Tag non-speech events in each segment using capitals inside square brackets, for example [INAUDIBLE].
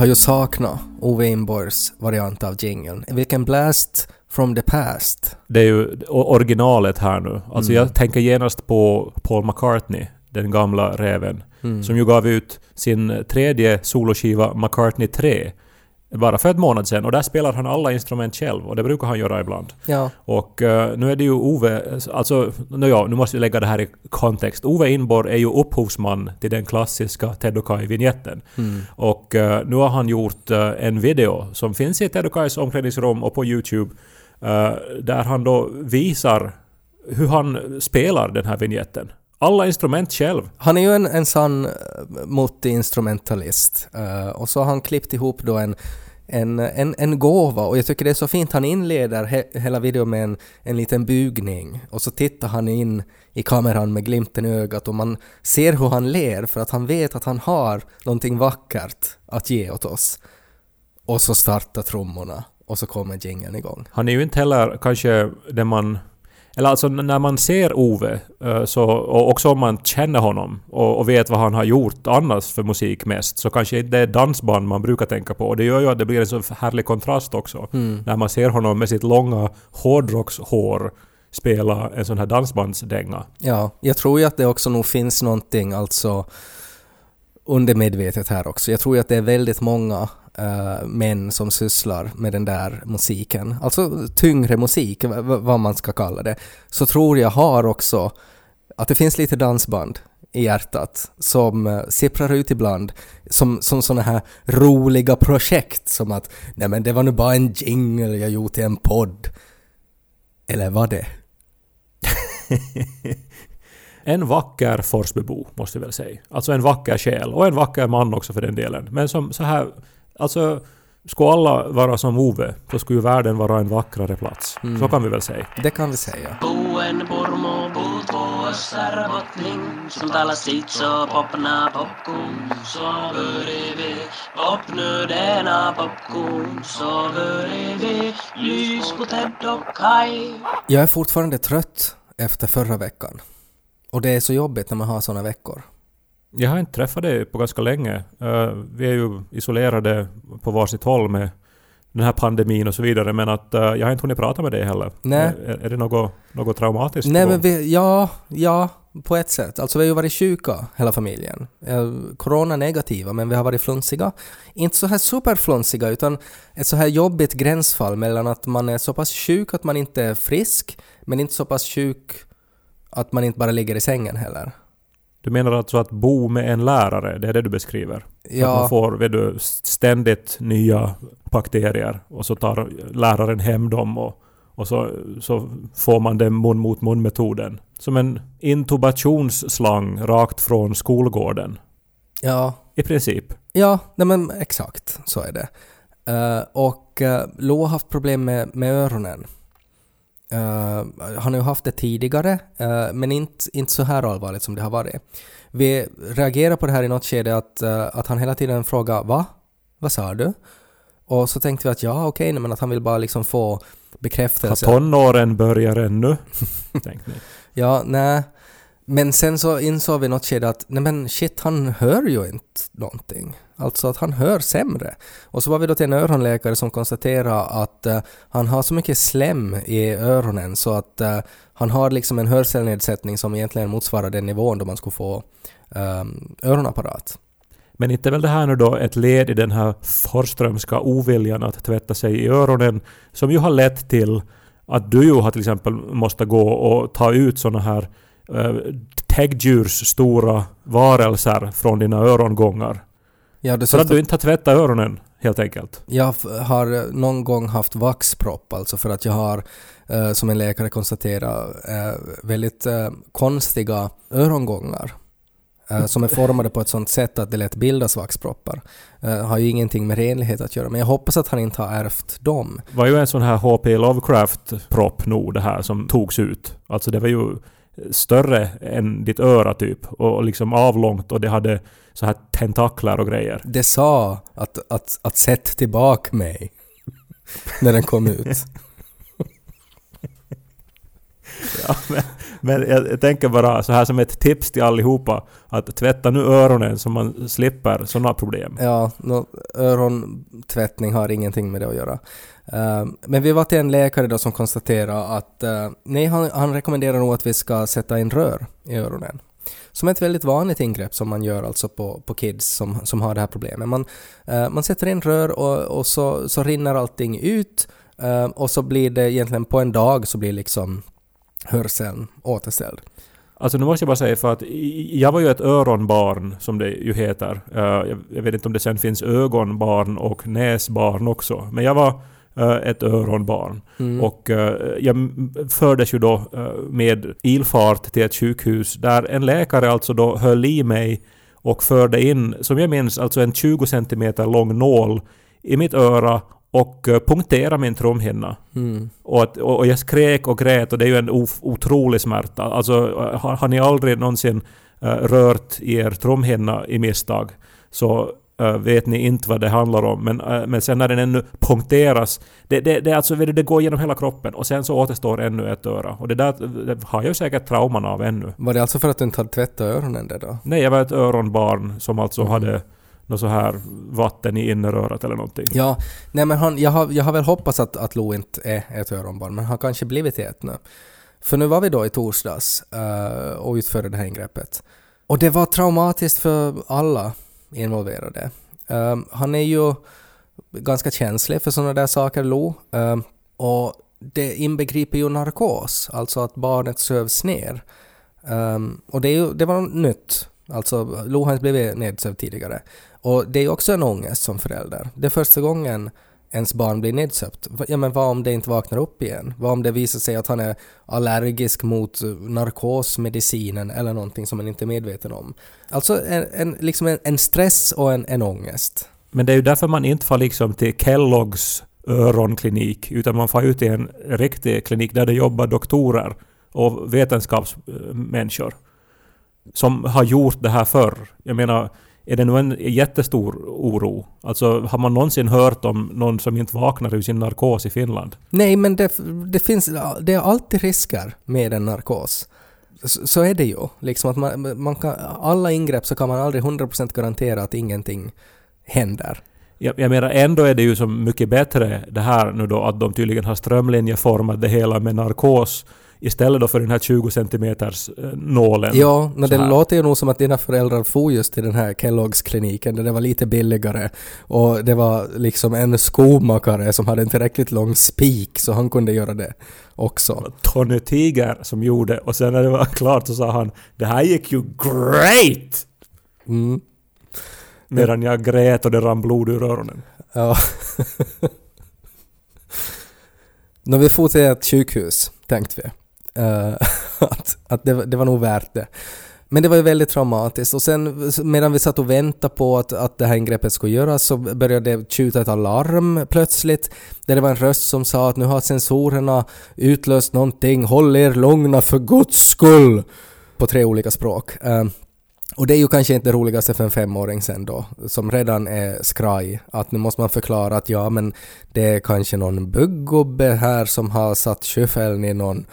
Har ju saknat Ove Inborgs variant av jingeln. Vilken blast from the past. Det är ju originalet här nu. Alltså Mm. jag tänker genast på Paul McCartney, den gamla räven, Mm. som ju gav ut sin tredje soloskiva McCartney 3 bara för ett månad sedan och där spelar han alla instrument själv och det brukar han göra ibland. Ja, Och eh, nu är det ju Ove, alltså, no, ja, nu måste vi lägga det här i kontext. Ove Inborg är ju upphovsman till den klassiska Ted och Kai-vignetten. mm. Och eh, nu har han gjort eh, en video som finns i Ted och Kais omklädningsrum och på YouTube där han då visar hur han spelar den här vignetten. Alla instrument själv. Han är ju en, en sann eh, multi-instrumentalist. Eh, och så har han klippt ihop då en, en, en, en gåva och jag tycker det är så fint. Han inleder he, hela videon med en, en liten bugning och så tittar han in i kameran med glimten i ögat och man ser hur han ler för att han vet att han har någonting vackert att ge åt oss. Och så startar trummorna och så kommer jingeln igång. Han är ju inte heller kanske det man... Eller alltså när man ser Ove, eh, så, och också om man känner honom och, och vet vad han har gjort annars för musik mest, så kanske inte det är dansband man brukar tänka på. Och det gör ju att det blir en så härlig kontrast också. Mm. När man ser honom med sitt långa hårdrockshår spela en sån här dansbandsdänga. Ja, jag tror ju att det också nog finns någonting alltså undermedvetet här också. Jag tror ju att det är väldigt många uh, män som sysslar med den där musiken, alltså tyngre musik, v- v- vad man ska kalla det, så tror jag har också att det finns lite dansband i hjärtat som uh, sipprar ut ibland som, som sådana här roliga projekt som att nej men det var nu bara en jingle jag gjort till en podd. Eller var det? [LAUGHS] En vacker Forsbybo, måste vi väl säga. Alltså en vacker själ. Och en vacker man också för den delen. Men som så här... Alltså... Skulle alla vara som Ove, så skulle ju världen vara en vackrare plats. Så kan vi väl säga. Det kan vi säga. Jag är fortfarande trött efter förra veckan. Och det är så jobbigt när man har såna veckor. Jag har inte träffat dig på ganska länge. Eh, vi är ju isolerade på varsitt håll med den här pandemin och så vidare, men att eh, jag har inte hunnit prata med dig heller. Nej. Är, det något, något traumatiskt Nej men vi, ja, ja, på ett sätt. Alltså vi har ju varit sjuka hela familjen. Eh, Corona negativa, men vi har varit flunsiga. Inte så här superflunsiga, utan ett så här jobbigt gränsfall mellan att man är så pass sjuk att man inte är frisk, men inte så pass sjuk att man inte bara ligger i sängen heller. Du menar alltså att bo med en lärare, det är det du beskriver? Att Ja. man får vet du, ständigt nya bakterier och så tar läraren hem dem och, och så, så får man den mun mot mun metoden. Som en intubationsslang rakt från skolgården. Ja, I princip. Ja, nej men exakt så är det. Eh, och uh, Lo har haft problem med, med öronen. Eh, han har ju haft det tidigare, eh, men inte, inte så här allvarligt som det har varit. Vi reagerar på det här i något skede att, eh, att han hela tiden frågar ”Va? Vad sa du?” Och så tänkte vi att ja, okej, nej, men att han vill bara liksom få Har bekräftelse. tonåren börjar ännu? [LAUGHS] Tänkte ni. Ja, nej. Men sen så insåg vi i något skede att nej men shit, han hör ju inte någonting. Alltså att han hör sämre. Och så var vi då till en öronläkare som konstaterade att uh, han har så mycket slem i öronen så att uh, han har liksom en hörselnedsättning som egentligen motsvarar den nivån då man skulle få um, öronapparat. Men inte är väl det här nu då ett led i den här Forströmska oviljan att tvätta sig i öronen som ju har lett till att du ju har till exempel måste gå och ta ut sådana här uh, täggdjurs stora varelser från dina örongångar. Ja, För att du inte har tvättat öronen helt enkelt. Jag har eh, någon gång haft vaxpropp, alltså för att jag har, eh, som en läkare konstaterat, eh, väldigt eh, konstiga örongångar. Eh, [LAUGHS] som är formade på ett sånt sätt att det lätt bildas vaxproppar. Eh, har ju ingenting med renlighet att göra, men jag hoppas att han inte har ärvt dem. var ju en sån här HP Lovecraft-propp nog det här som togs ut. Alltså det var ju större än ditt öra typ. Och liksom avlångt och det hade så här tentaklar och grejer. Det sa att, att, att sätt tillbaka mig [LAUGHS] när den kom ut. [LAUGHS] Ja, men, men jag, jag tänker bara så här som ett tips till allihopa att tvätta nu öronen så man slipper sådana problem. Ja, no, örontvättning har ingenting med det att göra. Ehm, men vi var till en läkare då som konstaterade att uh, nej, han, han rekommenderar nog att vi ska sätta in rör i öronen. Som ett väldigt vanligt ingrepp som man gör alltså på, på kids som, som har det här problemet. Man, uh, man sätter in rör och, och så, så rinner allting ut ehm, och så blir det egentligen på en dag så blir liksom hörseln återställd. Alltså nu måste jag bara säga för att jag var ju ett öronbarn som det ju heter. Eh, jag, vet inte om det sen finns ögonbarn och näsbarn också. Men jag var ett öronbarn. Mm. Och eh, jag fördes ju då eh, med ilfart till ett sjukhus där en läkare alltså då höll i mig och förde in, som jag minns, alltså en 20 cm lång nål i mitt öra och eh, punkterade min trumhinna. Mm. Och, att, och jag skrek och grät och det är ju en of, otrolig smärta. Alltså eh, har, har ni aldrig någonsin eh, rört er trumhinna i misstag så eh, vet ni inte vad det handlar om. Men, men sen när den ännu punkteras, det, det, det, alltså, det går genom hela kroppen och sen så återstår ännu ett öra. Och det där det har jag ju säkert trauman av ännu. Var det alltså för att du inte hade tvättat öronen där då? Nej, jag var ett öronbarn som alltså Mm. hade något så här vatten i innerörat eller någonting. Ja, nej men han, jag, har, jag har väl hoppats att, att Lo inte är ett öronbarn, men han kanske blivit ett nu. För nu var vi då i torsdags eh, och utförde det här ingreppet. Och det var traumatiskt för alla involverade. Um, han är ju ganska känslig för sådana där saker, Lo. Um, och det inbegriper ju narkos, alltså att barnet sövs ner. Um, och det, är ju, det var något nytt. Alltså, Lo har inte blivit nedsövd tidigare. Och det är ju också en ångest som förälder. Det är första gången ens barn blir nedsöpt. Ja men vad om det inte vaknar upp igen? Vad om det visar sig att han är allergisk mot eh, narkosmedicinen eller någonting som man inte är medveten om? Alltså en, en, liksom en, en stress och en, en ångest. Men det är ju därför man inte får liksom till Kelloggs öronklinik, utan man får ut till en riktig klinik där det jobbar doktorer och vetenskapsmänniskor som har gjort det här förr. Jag menar, är det nu en jättestor oro? Alltså, har man någonsin hört om någon som inte vaknar ur sin narkos i Finland? Nej, men det, det finns, det är alltid risker med en narkos. Så, så är det ju. Liksom att man, man kan, alla ingrepp så kan man aldrig 100% garantera att ingenting händer. Jag, jag menar, ändå är det ju så mycket bättre det här nu då att de tydligen har strömlinjeformat det hela med narkos istället då för den här 20 centimeters eh, nålen. Ja, men det här. låter ju nog som att dina föräldrar for just till den här Kelloggs kliniken där det var lite billigare och det var liksom en skomakare som hade en tillräckligt lång spik så han kunde göra det också. Tony Tiger som gjorde och sen när det var [LAUGHS] klart så sa han det här gick ju great! Mm. Medan jag grät och det rann blod ur öronen. Ja. [LAUGHS] När vi for till ett sjukhus tänkte vi Eh, [LAUGHS] att, att det, var- det var nog värt det. Men det var ju väldigt traumatiskt och sen medan vi satt och väntade på att, att det här ingreppet skulle göras så började det tjuta ett alarm plötsligt där det var en röst som sa att nu har sensorerna utlöst någonting, håll er lugna för guds skull! På tre olika språk. Eh, och det är ju kanske inte det roligaste för en femåring sen då, som redan är skraj, att nu måste man förklara att ja men det är kanske någon bygggubbe här som har satt skyffeln i någon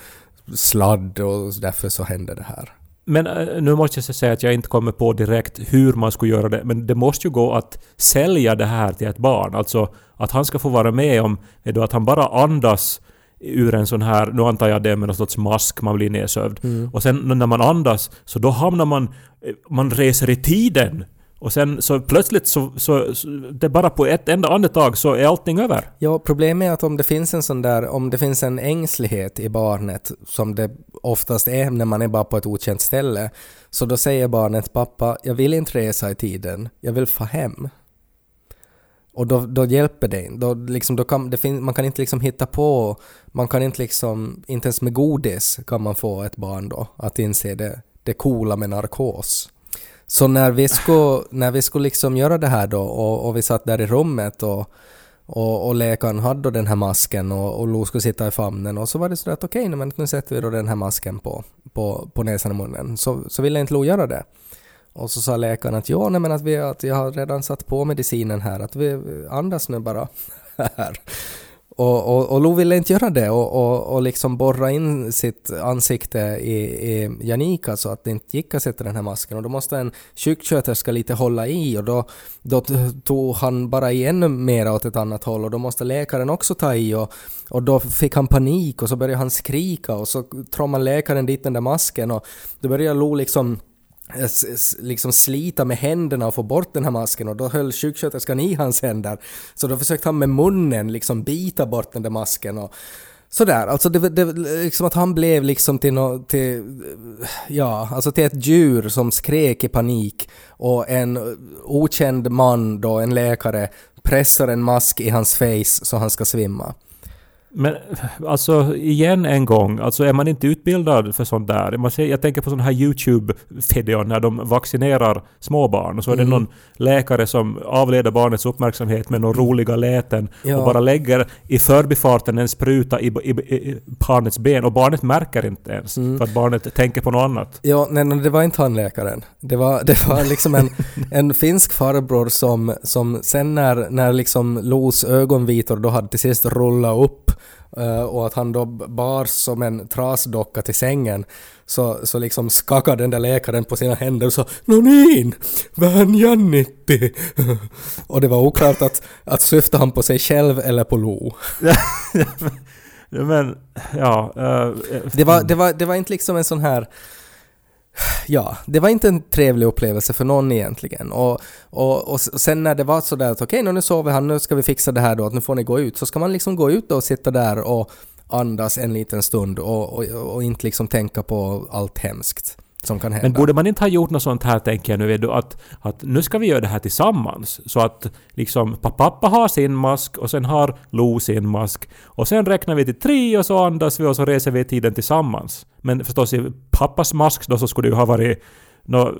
sladd och därför så händer det här. Men eh, nu måste jag säga att jag inte kommer på direkt hur man skulle göra det, men det måste ju gå att sälja det här till ett barn. Alltså att han ska få vara med om då att han bara andas ur en sån här, nu antar jag det med någon sorts mask man blir nedsövd. Och sen när man andas så då hamnar man, eh, man reser i tiden. Och sen så plötsligt så, så, så det bara på ett enda andetag så är allting över. Ja, problemet är att om det finns en sån där, om det finns en ängslighet i barnet, som det oftast är när man är bara på ett okänt ställe, så då säger barnet pappa, jag vill inte resa i tiden, jag vill få hem. Och då, då hjälper det inte. Då, liksom, då kan, det fin- man kan inte liksom hitta på, man kan inte liksom, inte ens med godis kan man få ett barn då att inse det, det coola med narkos. Så när vi skulle, när vi skulle liksom göra det här då och, och vi satt där i rummet och, och, och läkaren hade då den här masken och, och Lo skulle sitta i famnen och så var det sådär att okej, okay, men nu sätter vi då den här masken på, på, på näsan och munnen. Så, så ville inte Lo göra det. Och så sa läkaren att ja, nej men att, vi, att jag har redan satt på medicinen här, att vi andas nu bara [LAUGHS] här. Och, och, och Lo ville inte göra det och, och, och liksom borra in sitt ansikte i, i Janika så att det inte gick att sätta den här masken. Och då måste en sjuksköterska lite hålla i och då, då tog han bara i ännu mer åt ett annat håll och då måste läkaren också ta i och, och då fick han panik och så började han skrika och så trommade läkaren dit den där masken och då började Lo liksom liksom slita med händerna och få bort den här masken och då höll sjuksköterskan i hans händer. Så då försökte han med munnen liksom bita bort den där masken och sådär. Alltså det, det liksom att han blev liksom till no, till, ja, alltså till ett djur som skrek i panik och en okänd man då, en läkare, pressar en mask i hans face så han ska svimma. Men alltså igen en gång, alltså är man inte utbildad för sånt där? Man ser, jag tänker på sådana här YouTube-videor när de vaccinerar småbarn och så är det mm. någon läkare som avleder barnets uppmärksamhet med några roliga läten ja. och bara lägger i förbifarten en spruta i, i, i barnets ben och barnet märker inte ens mm. för att barnet tänker på något annat. Ja, nej, det var inte han läkaren. Det var, det var liksom en, en finsk farbror som, som sen när, när liksom Los ögonvitor då hade till sist rullat upp och att han då bar som en trasdocka till sängen så, så liksom skakade den där läkaren på sina händer och sa ”No niin, Jannitti”. [LAUGHS] och det var oklart att, att syftade han på sig själv eller på Lo. [LAUGHS] Men, ja... Uh, det, var, det, var, det var inte liksom en sån här ja, det var inte en trevlig upplevelse för någon egentligen. Och, och, och sen när det var sådär att okej, okay, nu sover han, nu ska vi fixa det här då, att nu får ni gå ut, så ska man liksom gå ut och sitta där och andas en liten stund och, och, och inte liksom tänka på allt hemskt som kan hända. Men borde man inte ha gjort något sånt här, tänker jag nu, att, att nu ska vi göra det här tillsammans. Så att liksom pappa har sin mask och sen har Lo sin mask. Och sen räknar vi till tre och så andas vi och så reser vi tiden tillsammans. Men förstås i pappas mask då så skulle det ju ha varit nå,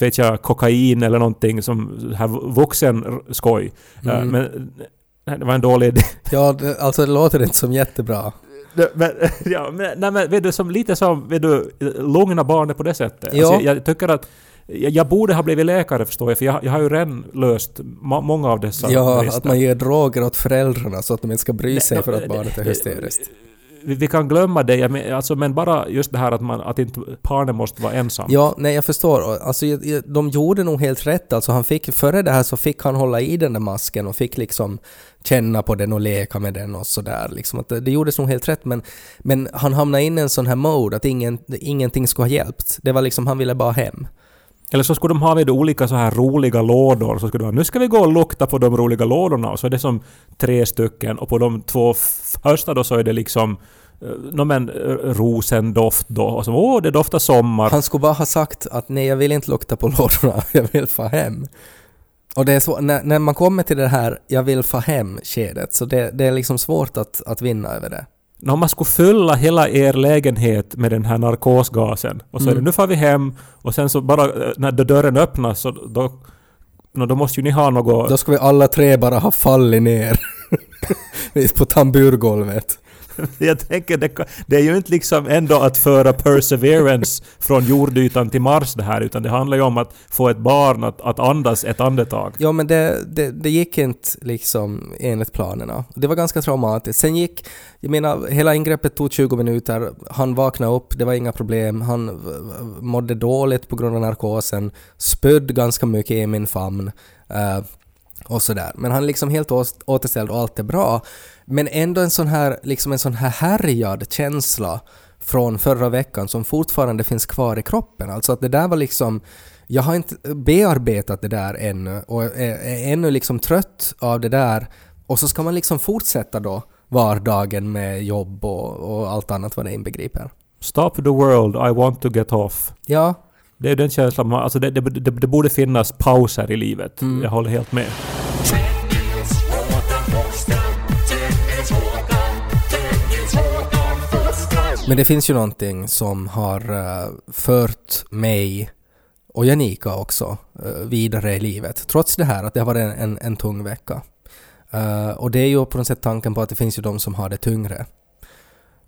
vet jag, kokain eller någonting som här vuxen skoj. Mm. Men det var en dålig idé. Ja, alltså det låter inte som jättebra. Men, [LAUGHS] ja, men, nej, men vet du, som, lite som vet du, lugna barnet på det sättet. Ja. Alltså, jag, tycker att jag, jag borde ha blivit läkare förstår jag, för jag, jag har ju redan löst ma många av dessa Ja, brister. att man ger droger åt föräldrarna så att de inte ska bry sig för att barnet är hysteriskt vi, vi kan glömma det, men, alltså, men bara just det här att, man, att inte barnet måste vara ensam. Ja, nej jag förstår. Alltså, de gjorde nog helt rätt. Alltså, han fick, före det här så fick han hålla i den där masken och fick liksom känna på den och leka med den och sådär. Liksom det, det gjordes nog helt rätt men, men han hamnade in i en sån här mode att ingen, ingenting skulle ha hjälpt. Det var liksom, han ville bara hem. Eller så skulle de ha vid olika så här roliga lådor. Så skulle de ha, nu ska vi gå och lukta på de roliga lådorna. Och så är det som tre stycken. Och på de två första då så är det liksom eh, no, men, eh, rosendoft då. Och så åh, det doftar sommar. Han skulle bara ha sagt att nej, jag vill inte lukta på lådorna. [LAUGHS] Jag vill få hem. Och det är så, när, när man kommer till det här jag vill få hem-skedet så det, det är liksom svårt att, att vinna över det. Om man skulle fylla hela er lägenhet med den här narkosgasen och så mm. är det mm. nu får vi hem och sen så bara eh, när dörren öppnas så då, då måste ju ni ha något... Då ska vi alla tre bara ha fallit ner [LAUGHS] på tamburgolvet. [LAUGHS] jag tänker, det, det är ju inte liksom ändå att föra Perseverance från jordytan till Mars det här, utan det handlar ju om att få ett barn att, att andas ett andetag. Ja, men det, det, det gick inte liksom enligt planerna. Det var ganska traumatiskt. Sen gick, jag menar, hela ingreppet tog 20 minuter, han vaknade upp, det var inga problem, han mådde dåligt på grund av narkosen, spödd ganska mycket i min famn. Uh, och sådär. Men han är liksom helt återställd och allt är bra. Men ändå en sån här, liksom en sån här härjad känsla från förra veckan som fortfarande finns kvar i kroppen. Alltså att det där var liksom jag har inte bearbetat det där ännu och är, är ännu liksom trött av det där och så ska man liksom fortsätta då vardagen med jobb och, och allt annat vad det inbegriper. Stop the world, I want to get off. Ja. Det är den känslan man, alltså det, det, det, det borde finnas pauser i livet. Mm. Jag håller helt med. Men det finns ju någonting som har uh, fört mig och Janika också uh, vidare i livet, trots det här att det har varit en, en, en tung vecka. Uh, och det är ju på något sätt tanken på att det finns ju de som har det tyngre.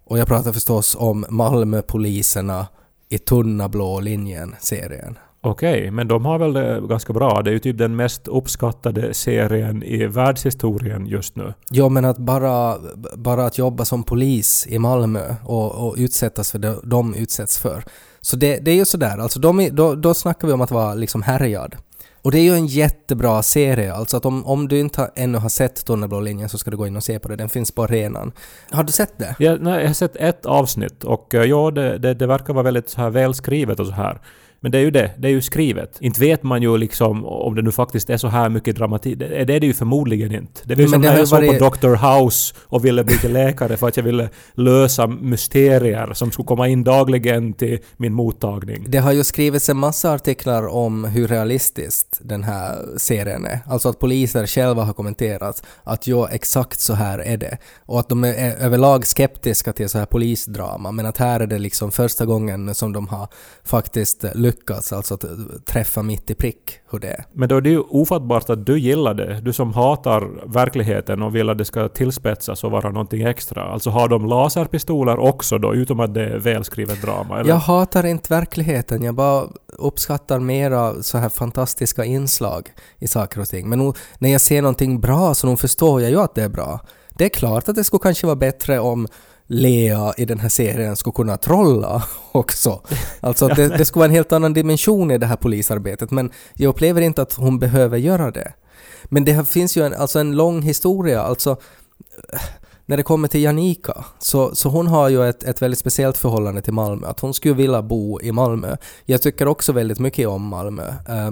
Och jag pratar förstås om Malmöpoliserna i tunna blå linjen-serien. Okej, men de har väl det ganska bra. Det är ju typ den mest uppskattade serien i världshistorien just nu. Ja, men att bara, bara att jobba som polis i Malmö och, och utsättas för det de utsätts för. Så det, det är ju sådär, alltså de, då, då snackar vi om att vara liksom härjad. Och det är ju en jättebra serie, alltså att om, om du inte har- ännu har sett Tunnelblå linjen så ska du gå in och se på det, den finns på arenan. Har du sett det? Jag, nej, jag har sett ett avsnitt och eh, ja, det, det, det verkar vara väldigt så här välskrivet och så här. Men det är ju det, det är ju skrivet. Inte vet man ju liksom om det nu faktiskt är så här mycket dramatik. Det, är det ju förmodligen inte. Det är ju som när jag såg varit- på Dr. House och ville bli till läkare för att jag ville lösa mysterier som skulle komma in dagligen till min mottagning. Det har ju skrivits en massa artiklar om hur realistiskt den här serien är. Alltså att poliser själva har kommenterat att ja, exakt så här är det. Och att de är är överlag skeptiska till så här polisdrama, men att här är det liksom första gången som de har faktiskt lyckats, alltså att träffa mitt i prick hur det är. Men då är det ju ofattbart att du gillar det. Du som hatar verkligheten och vill att det ska tillspetsas och vara någonting extra. Alltså har de laserpistoler också då, utom att det är välskrivet drama? Eller? Jag hatar inte verkligheten, jag bara uppskattar mera så här fantastiska inslag i saker och ting. Men nog, när jag ser någonting bra så nog förstår jag ju att det är bra. Det är klart att det skulle kanske vara bättre om Lea i den här serien skulle kunna trolla [LAUGHS] också. Alltså det, det skulle vara en helt annan dimension i det här polisarbetet men jag upplever inte att hon behöver göra det. Men det finns ju en, alltså en lång historia, alltså när det kommer till Janika, så, så hon har ju ett, ett väldigt speciellt förhållande till Malmö. Att hon skulle vilja bo i Malmö. Jag tycker också väldigt mycket om Malmö. Eh,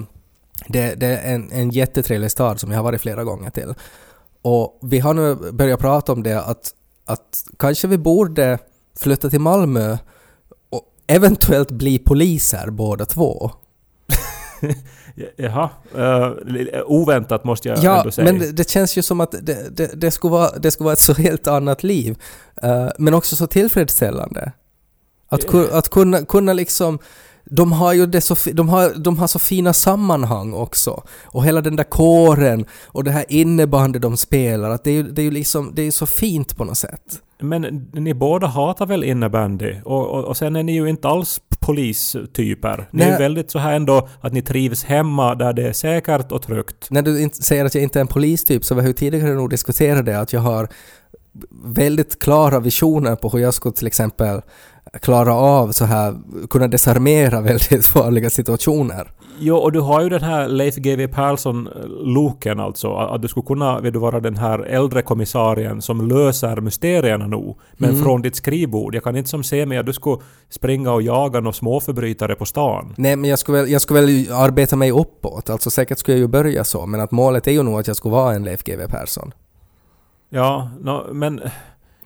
det, det är en, en jättetrevlig stad som jag har varit flera gånger till. Och vi har nu börjat prata om det att, att kanske vi borde flytta till Malmö och eventuellt bli poliser båda två. [LAUGHS] Jaha. Uh, oväntat måste jag Ja, ändå säga. men det, det känns ju som att det, det, det, skulle vara, det skulle vara ett [LAUGHS] så helt annat liv. eh, men också så tillfredsställande. Att, ku, att kunna, kunna liksom... De har ju det så, de har, de har så fina sammanhang också. Och hela den där kåren och det här innebandy de spelar, att det är ju, det är ju liksom, det är så fint på något sätt. Men ni båda hatar väl innebandy? Och, och, och sen är ni ju inte alls polistyper. Ni är Nej. väldigt så här ändå att ni trivs hemma där det är säkert och tryggt. När du säger att jag inte är en polistyp så vi har ju tidigare nog diskuterat det att jag har väldigt klara visioner på hur jag skulle till exempel klara av så här, kunna desarmera [LAUGHS] väldigt farliga situationer. Jo, och du har ju den här Leif GW Persson-looken alltså. Att du skulle kunna vill du vara den här äldre kommissarien som löser mysterierna nu. Men Mm. från ditt skrivbord. Jag kan inte som se mig att du skulle springa och jaga några småförbrytare på stan. Nej, men jag skulle väl, jag skulle väl arbeta mig uppåt, alltså säkert skulle jag ju börja så, men att målet är ju nog att jag skulle vara en Leif GW Persson. Ja, nå, men...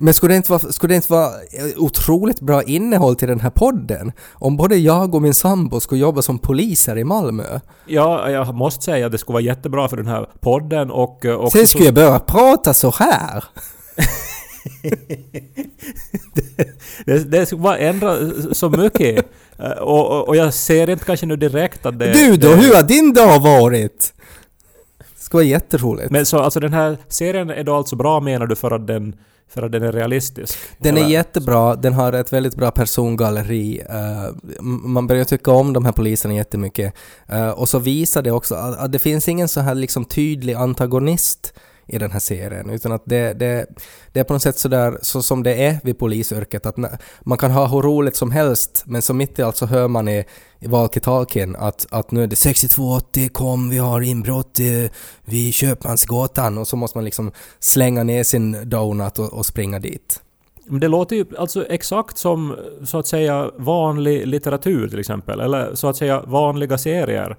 Men skulle det, inte vara, skulle det inte vara eh, otroligt bra innehåll till den här podden? Om både jag och min sambo skulle jobba som poliser i Malmö? Ja, jag måste säga att det skulle vara jättebra för den här podden och... eh, också Sen så- skulle jag börja prata så här. [LAUGHS] Det, det skulle bara ändra så mycket. Eh, och, och, och jag ser inte kanske nu direkt att det... Du då, det, hur har din dag varit? Det ska vara jätteroligt. Men så alltså den här serien är då alltså bra menar du för att den, för att den är realistisk? Den är jättebra, den har ett väldigt bra persongalleri. eh, man börjar tycka om de här poliserna jättemycket. Uh, och så visar det också att, att det finns ingen så här liksom tydlig antagonist i den här serien, utan att det, det, det är på något sätt sådär så som det är vid polisyrket, att man kan ha hur roligt som helst, men så mitt i allt så hör man i, i walkie-talkien att, att nu är det 6280, kom vi har inbrott eh, vid Köpmansgatan och så måste man liksom slänga ner sin donut och, och springa dit. Men det låter ju alltså exakt som så att säga vanlig litteratur till exempel. Eller så att säga vanliga serier.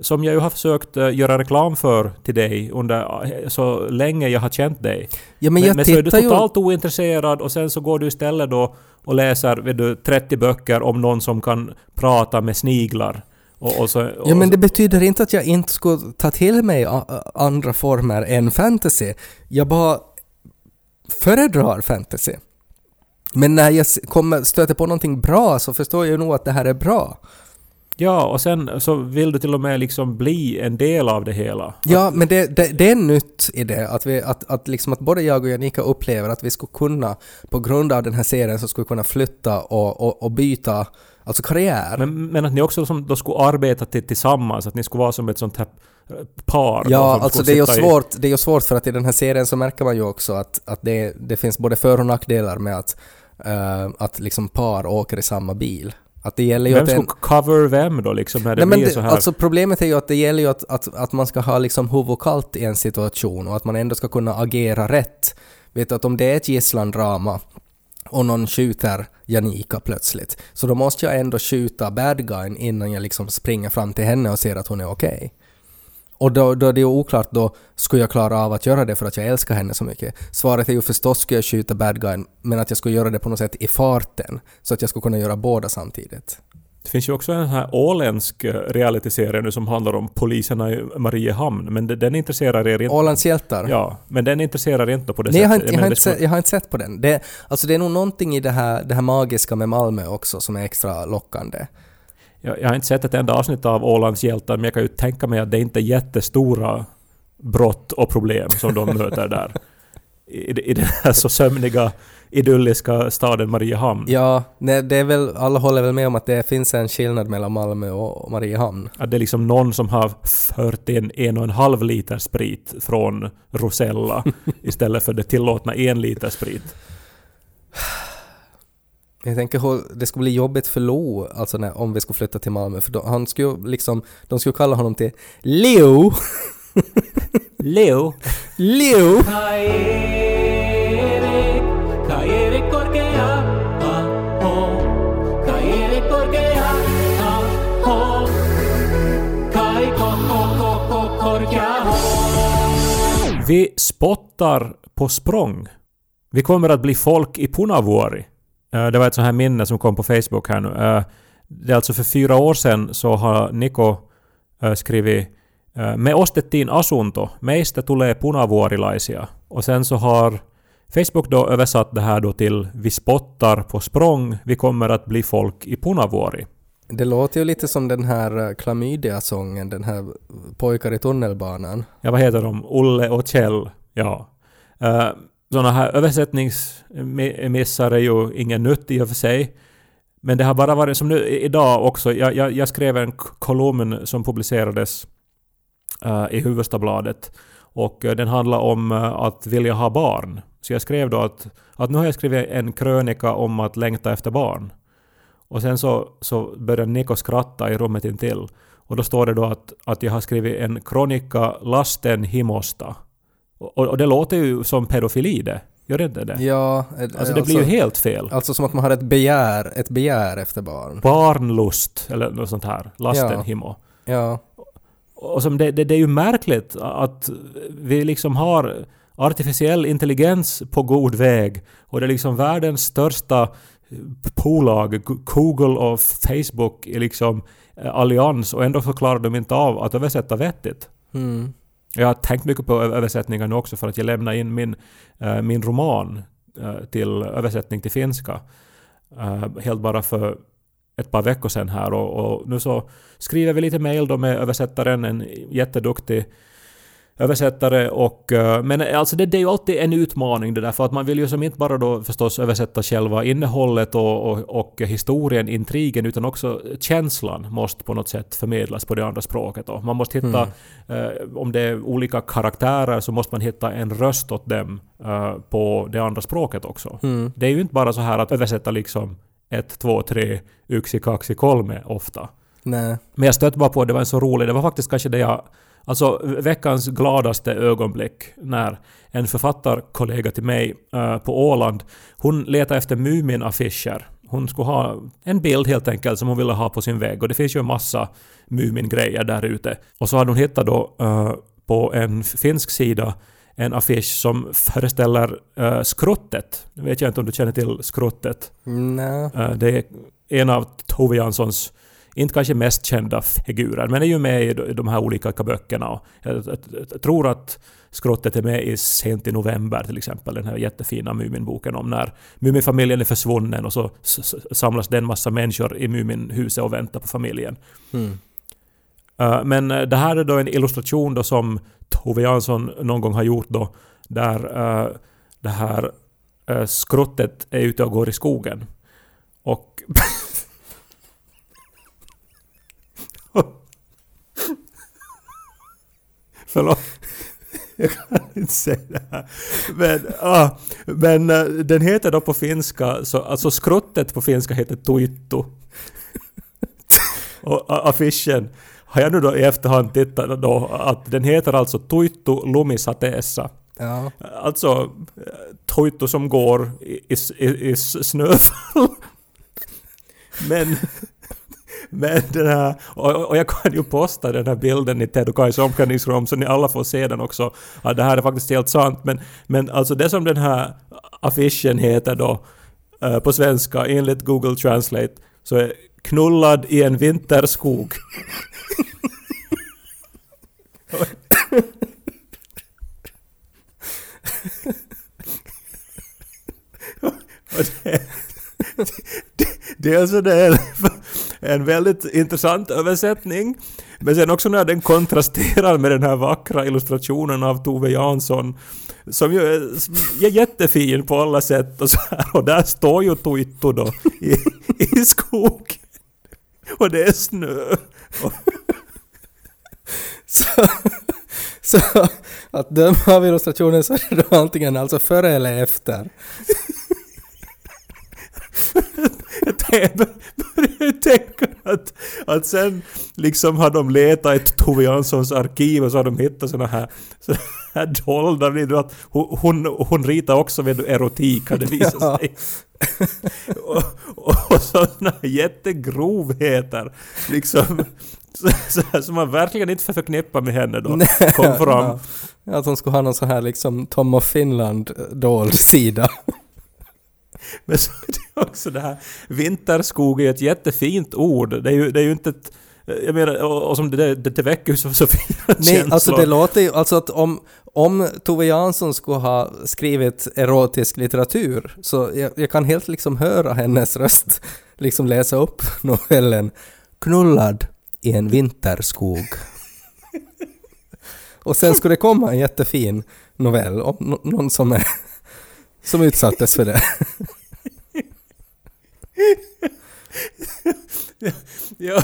Som jag ju har försökt eh, göra reklam för till dig under eh, så länge jag har känt dig. Ja men, Men, men så är du tittar ju... totalt ointresserad och sen så går du istället då och läser vet du, 30 böcker om någon som kan prata med sniglar. Och, och så, och, Ja men det betyder inte att jag inte skulle ta till mig a- andra former än fantasy. Jag bara föredrar fantasy. Men när jag kommer, stöter på någonting bra så förstår jag nog att det här är bra. Ja, och sen så vill du till och med liksom bli en del av det hela. Ja, men det, det, det är nytt i det, att, vi, att, att, liksom att både jag och Janika upplever att vi skulle kunna, på grund av den här serien, så skulle kunna flytta och, och, och byta alltså karriär. Men, men att ni också som, då skulle arbeta till, tillsammans, att ni skulle vara som ett sånt här eh, par. Ja, alltså det är, ju i- svårt, det är ju svårt för att i den här serien så märker man ju också att, att det, det finns både för och nackdelar med att, eh, att liksom par åker i samma bil. Att det gäller ju Vem att en, skulle cover vem då liksom när det Nej, blir det, så här? alltså problemet är ju att det gäller ju att, att, att man ska ha liksom huvudet kallt i en situation och att man ändå ska kunna agera rätt. Vet du att om det är ett gisslandrama och någon skjuter Janika plötsligt, så då måste jag ändå skjuta bad guyn innan jag liksom springer fram till henne och ser att hon är okej. Och då, då är det ju oklart då, skulle jag klara av att göra det för att jag älskar henne så mycket? Svaret är ju förstås skulle jag skjuta bad guyn, men att jag skulle göra det på något sätt i farten, så att jag skulle kunna göra båda samtidigt. Det finns ju också en här åländsk eh, realityserie nu som handlar om poliserna i Mariehamn, men den intresserar er inte. Ålands hjältar. Ja, men den intresserar inte på det Nej, jag har, sättet. inte, jag, har inte det skulle- sett, jag har inte sett på den. Det, alltså det är nog någonting i det här, det här magiska med Malmö också som är extra lockande. Jag, jag har inte sett ett enda avsnitt av Ålands hjältar, men jag kan ju tänka mig att det inte är jättestora brott och problem som de möter där. I, I den här så sömniga, idylliska staden Mariehamn. Ja, nej, det är väl, alla håller väl med om att det finns en skillnad mellan Malmö och Mariehamn. Att det är liksom någon som har fört in en och en halv liter sprit från Rosella [LAUGHS] istället för det tillåtna en liter sprit. Jag tänker hur det skulle bli jobbigt för Lo, alltså när, om vi skulle flytta till Malmö, för då, han skulle liksom, de skulle kalla honom till Leo. [LAUGHS] Leo! Leo! Vi spottar på språng. Vi kommer att bli folk i Punavuori. Eh, Det var ett sånt här minne som kom på Facebook här nu. Eh, Det är alltså för fyra år sedan så har Niko eh, skrivit Me ostettiin asunto. Meistä tulee punavuorilaisia. Och sen så har Facebook då översatt det här då till Vi spottar på språng. Vi kommer att bli folk i Punavuori. Det låter ju lite som den här Klamydia-sången, den här Pojkar i tunnelbanan. Ja, vad heter de? Olle och Kjell. Ja. Uh, sådana här översättningsmissar är ju ingen nytt i och för sig. Men det har bara varit som nu idag också. Jag, jag, jag skrev en kolumn som publicerades uh, i Hufvudstadsbladet. Och uh, den handlar om uh, att vilja ha barn. Så jag skrev då att, att nu har jag skrivit en krönika om att längta efter barn. Och sen så, så började Niko skratta i rummet intill. Och då står det då att, att jag har skrivit en kronika lasten himosta. Och, och det låter ju som pedofili det. Gör det inte det? Ja, eh, Alltså det blir ju helt fel. Alltså som att man har ett begär, ett begär efter barn. Barnlust eller något sånt här. Lasten Ja. Ja. Och som det, det, det är ju märkligt att vi liksom har artificiell intelligens på god väg och det är liksom världens största bolag, Google och Facebook i liksom eh, allians och ändå så klarar de inte av att översätta vettigt. Mm. Jag har tänkt mycket på ö- översättningar nu också för att jag lämnade in min, uh, min roman uh, till översättning till finska. Uh, helt bara för ett par veckor sedan här och, och nu så skriver vi lite mail då med översättaren, en jätteduktig översättare och... eh, Men alltså det, det är ju alltid en utmaning det där för att man vill ju som inte bara då förstås översätta själva innehållet och, och, och historien, intrigen utan också känslan måste på något sätt förmedlas på det andra språket. Och man måste hitta, eh, om det är olika karaktärer så måste man hitta en röst åt dem eh, på det andra språket också. Mm. Det är ju inte bara så här att översätta liksom ett, två, tre, yksi, kaksi, kolme ofta. Nej. Men jag stötte bara på, det var en så rolig, det var faktiskt kanske det jag... Alltså veckans gladaste ögonblick när en författarkollega till mig eh, på Åland, hon letade efter Mumin-affischer. Hon skulle ha en bild helt enkelt som hon ville ha på sin vägg och det finns ju en massa Mumin-grejer där ute. Och så hade hon hittat då eh, på en finsk sida en affisch som föreställer uh, Skruttet. Nu vet jag inte om du känner till Skruttet. Nej. Eh, Det är en av Tove Janssons inte kanske mest kända figurer, men är ju med i de- här olika böckerna. Jag, tror att Skrottet är med i sent i november till exempel, den här jättefina Muminboken om när Muminfamiljen är försvunnen och så samlas det en massa människor i Muminhuset och väntar på familjen. Mm. Uh, men uh, det här är då en illustration då som Tove Jansson någon gång har gjort då där uh, det här skrottet är ute och går i skogen. Och... [LAUGHS] Förlåt. [LAUGHS] Jag kan inte säga det här. Men, ah, men eh, den heter då på finska, så, alltså skrottet på finska heter tuittu. Och affischen har jag nu då i efterhand tittat då att den heter alltså Tuittu lumisateessa. Ja. Alltså eh, Tuittu som går i, i, i snöfall. [LAUGHS] Men, men den här, och, och jag kan ju posta den här bilden i Ted och Kajs omklädningsrum så ni alla får se den också. Ja, det här är faktiskt helt sant men, men alltså det som den här affischen heter då eh, på svenska enligt Google Translate så är knullad i en vinterskog. [LAUGHS] Det, det, det är alltså det är en väldigt intressant översättning. Men sen också när den kontrasterar med den här vackra illustrationen av Tove Jansson som ju är, är jättefin på alla sätt och så här. Och där står ju Tuittu då i, i skogen. Och det är snö. Och, Så, så att döma av illustrationen så är det då antingen alltså före eller efter börjar tänka att, att sen liksom har de letat i Tove Janssons arkiv och så har de hittat såna här, såna här dolda. Att hon, hon, hon ritar också med erotik har det visat Ja. sig. [LAUGHS] och, och, och sådana jättegrovheter liksom. Så, så här, som man verkligen inte får förknippa med henne då. Kom fram. Ja, att hon skulle ha någon sån här liksom Tom of Finland dold sida. [LAUGHS] Men så är det också det här vinterskog är ett jättefint ord. Det är ju, det är ju inte ett... Jag menar, och, och som det, det, det väcker ju så, så fina Nej, känslor. alltså det låter ju, alltså att om, om Tove Jansson skulle ha skrivit erotisk litteratur så jag, jag kan helt liksom höra hennes röst [LAUGHS] liksom läsa upp [LAUGHS] novellen Knullad i en vinterskog. Och sen skulle det komma en jättefin novell om nå- någon som är som utsattes för det. [LAUGHS] Ja,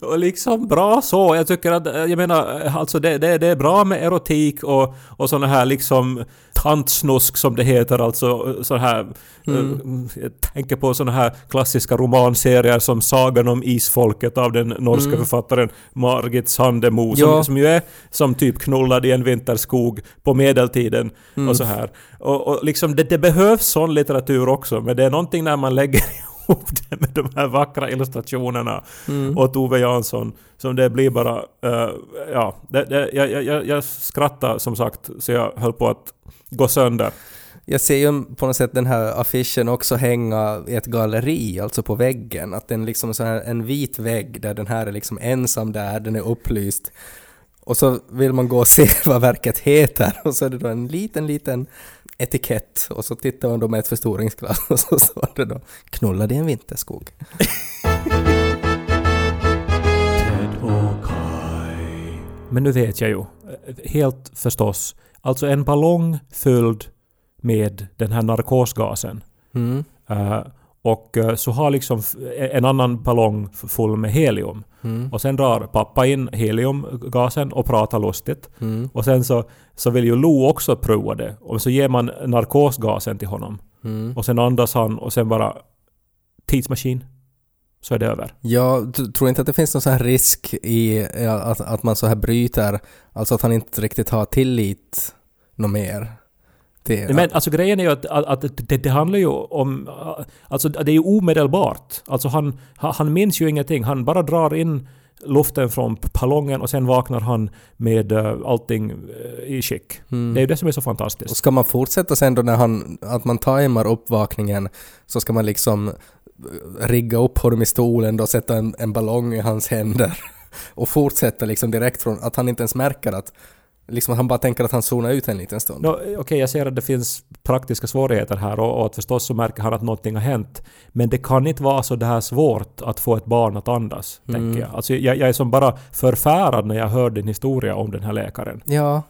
och liksom bra så. Jag tycker att, jag menar, alltså det, det, det är bra med erotik och, och såna här liksom tantsnusk som det heter, alltså så här... Mm. eh, Jag tänker på såna här klassiska romanserier som Sagan om isfolket av den norska Mm. författaren Margit Sandemo som, Ja. som ju är som typ knullad i en vinterskog på medeltiden Mm. och så här. Och, och liksom det, det behövs sån litteratur också men det är någonting när man lägger ihop det med de här vackra illustrationerna Mm. och Tove Jansson som det blir bara... eh, ja, det, det, jag, jag- jag, skrattar som sagt så jag höll på att gå sönder. Jag ser ju på något sätt den här affischen också hänga i ett galleri, alltså på väggen. Att den liksom så här en vit vägg där den här är liksom ensam där, den är upplyst. Och så vill man gå och se [LAUGHS] vad verket heter och så är det då en liten, liten etikett och så tittar man då med ett förstoringsglas [LAUGHS] och så står det då ”Knullad i en vinterskog”. Men nu vet jag ju, helt förstås, alltså en ballong fylld med den här narkosgasen. Mm, Eh, och eh, så har liksom en annan ballong full med helium. Mm, Och sen drar pappa in heliumgasen och pratar lustigt. mm, Och sen så, så vill ju Lo också prova det. Och så ger man narkosgasen till honom. mm. Och sen andas han och sen bara tidsmaskin. Så är det över. Jag tror inte att det finns någon sån här risk i att, att man så här bryter, alltså att han inte riktigt har tillit något mer. Till, Men alltså grejen är ju att, att, att det, det handlar ju om... Alltså det är ju omedelbart. Alltså han, han minns ju ingenting. Han bara drar in luften från ballongen och sen vaknar han med uh, allting eh, i skick. Mm. Det är ju det som är så Och fantastiskt. ska man fortsätta sen då när han, att man tajmar uppvakningen så ska man liksom rigga upp honom i stolen då, sätta en, en ballong i hans händer [LAUGHS] och fortsätta liksom direkt från att han inte ens märker att liksom han bara tänker att han zonar ut en liten stund. No, Okej, jag ser att det finns praktiska svårigheter här och, och att förstås så märker han att någonting har hänt. Men det kan inte vara så det här svårt att få ett barn att andas, Mm. tänker jag. Alltså jag, jag är som bara förfärad när jag hör din historia om den här läkaren. Ja,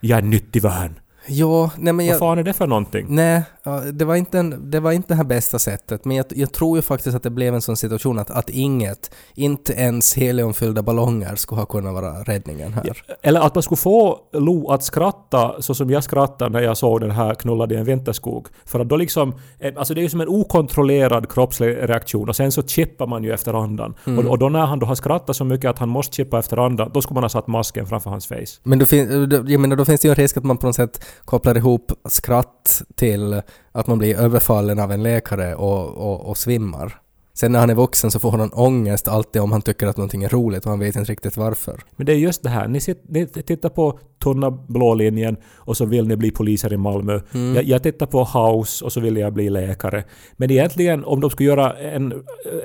Jag är nyttig vän. Ja, nej men Vad jag... fan är det för någonting? Nej, ja, det var, inte en, det var inte det bästa sättet, men jag, jag tror ju faktiskt att det blev en sån situation att, att inget, inte ens heliumfyllda ballonger skulle ha kunnat vara räddningen här. Eller att man skulle få Lo att skratta så som jag skrattade när jag såg den här knullade i en vinterskog. För att då liksom... eh, Alltså det är ju som en okontrollerad kroppslig reaktion och sen så chippar man ju efter andan. Och, och då när han då har skrattat så mycket att han måste chippa efter andan, då skulle man ha satt masken framför hans face. Men då, fin, då- jag menar, då finns det ju en risk att man på något sätt kopplar ihop skratt till att man blir överfallen av en läkare och, och, och svimmar. Sen när han är vuxen så får han ångest alltid om han tycker att någonting är roligt och han vet inte riktigt varför. Men det är just det här, ni, sitter, ni tittar på tunna blå linjen och så vill ni bli poliser i Malmö. Jag, jag tittar på House och så vill jag bli läkare. Men egentligen om de skulle göra en,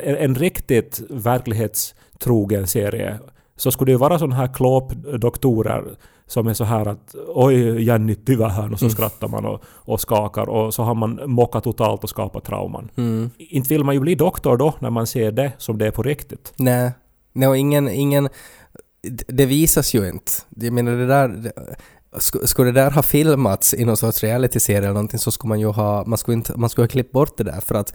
en, en riktigt verklighetstrogen serie så skulle det ju vara sådana här klåpdoktorer som är så här att oj Jenny tyvärr här och så skrattar man och, och skakar och så har man mockat totalt och skapat trauman. Inte vill man ju bli doktor då när man ser det som det är på riktigt. Nej, nej och ingen, ingen, det visas ju inte. Jag menar det där, det, skulle det där ha filmats i någon sorts realityserie eller någonting så skulle man ju ha, man skulle, inte, man skulle ha klippt bort det där för att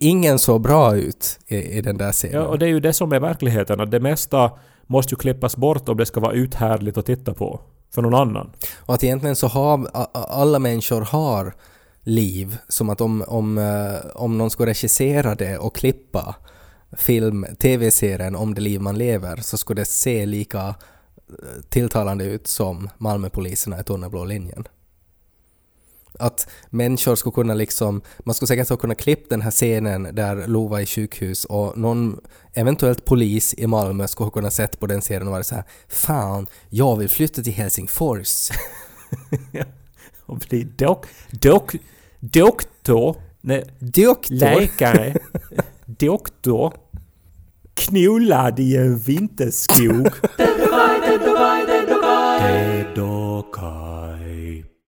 ingen såg bra ut i, i den där serien. Ja, och det är ju det som är verkligheten. Att det mesta måste ju klippas bort om det ska vara uthärdligt att titta på. För någon annan. Och att egentligen så har alla människor har liv, som att om, om, eh, om någon skulle regissera det och klippa film, tv-serien om det liv man lever så skulle det se lika eh, tilltalande ut som Malmöpoliserna i Tunnelblå linjen. Att människor skulle kunna liksom, man skulle säkert ha kunnat klippa den här scenen där Lo var i sjukhus och någon eventuellt polis i Malmö skulle ha kunnat sett på den serien och varit så här Fan, jag vill flytta till Helsingfors. [LAUGHS] Och bli dok, dok, doktor, nej, Doktor! läkare, [LAUGHS] doktor, knullad i en vinterskog. [LAUGHS]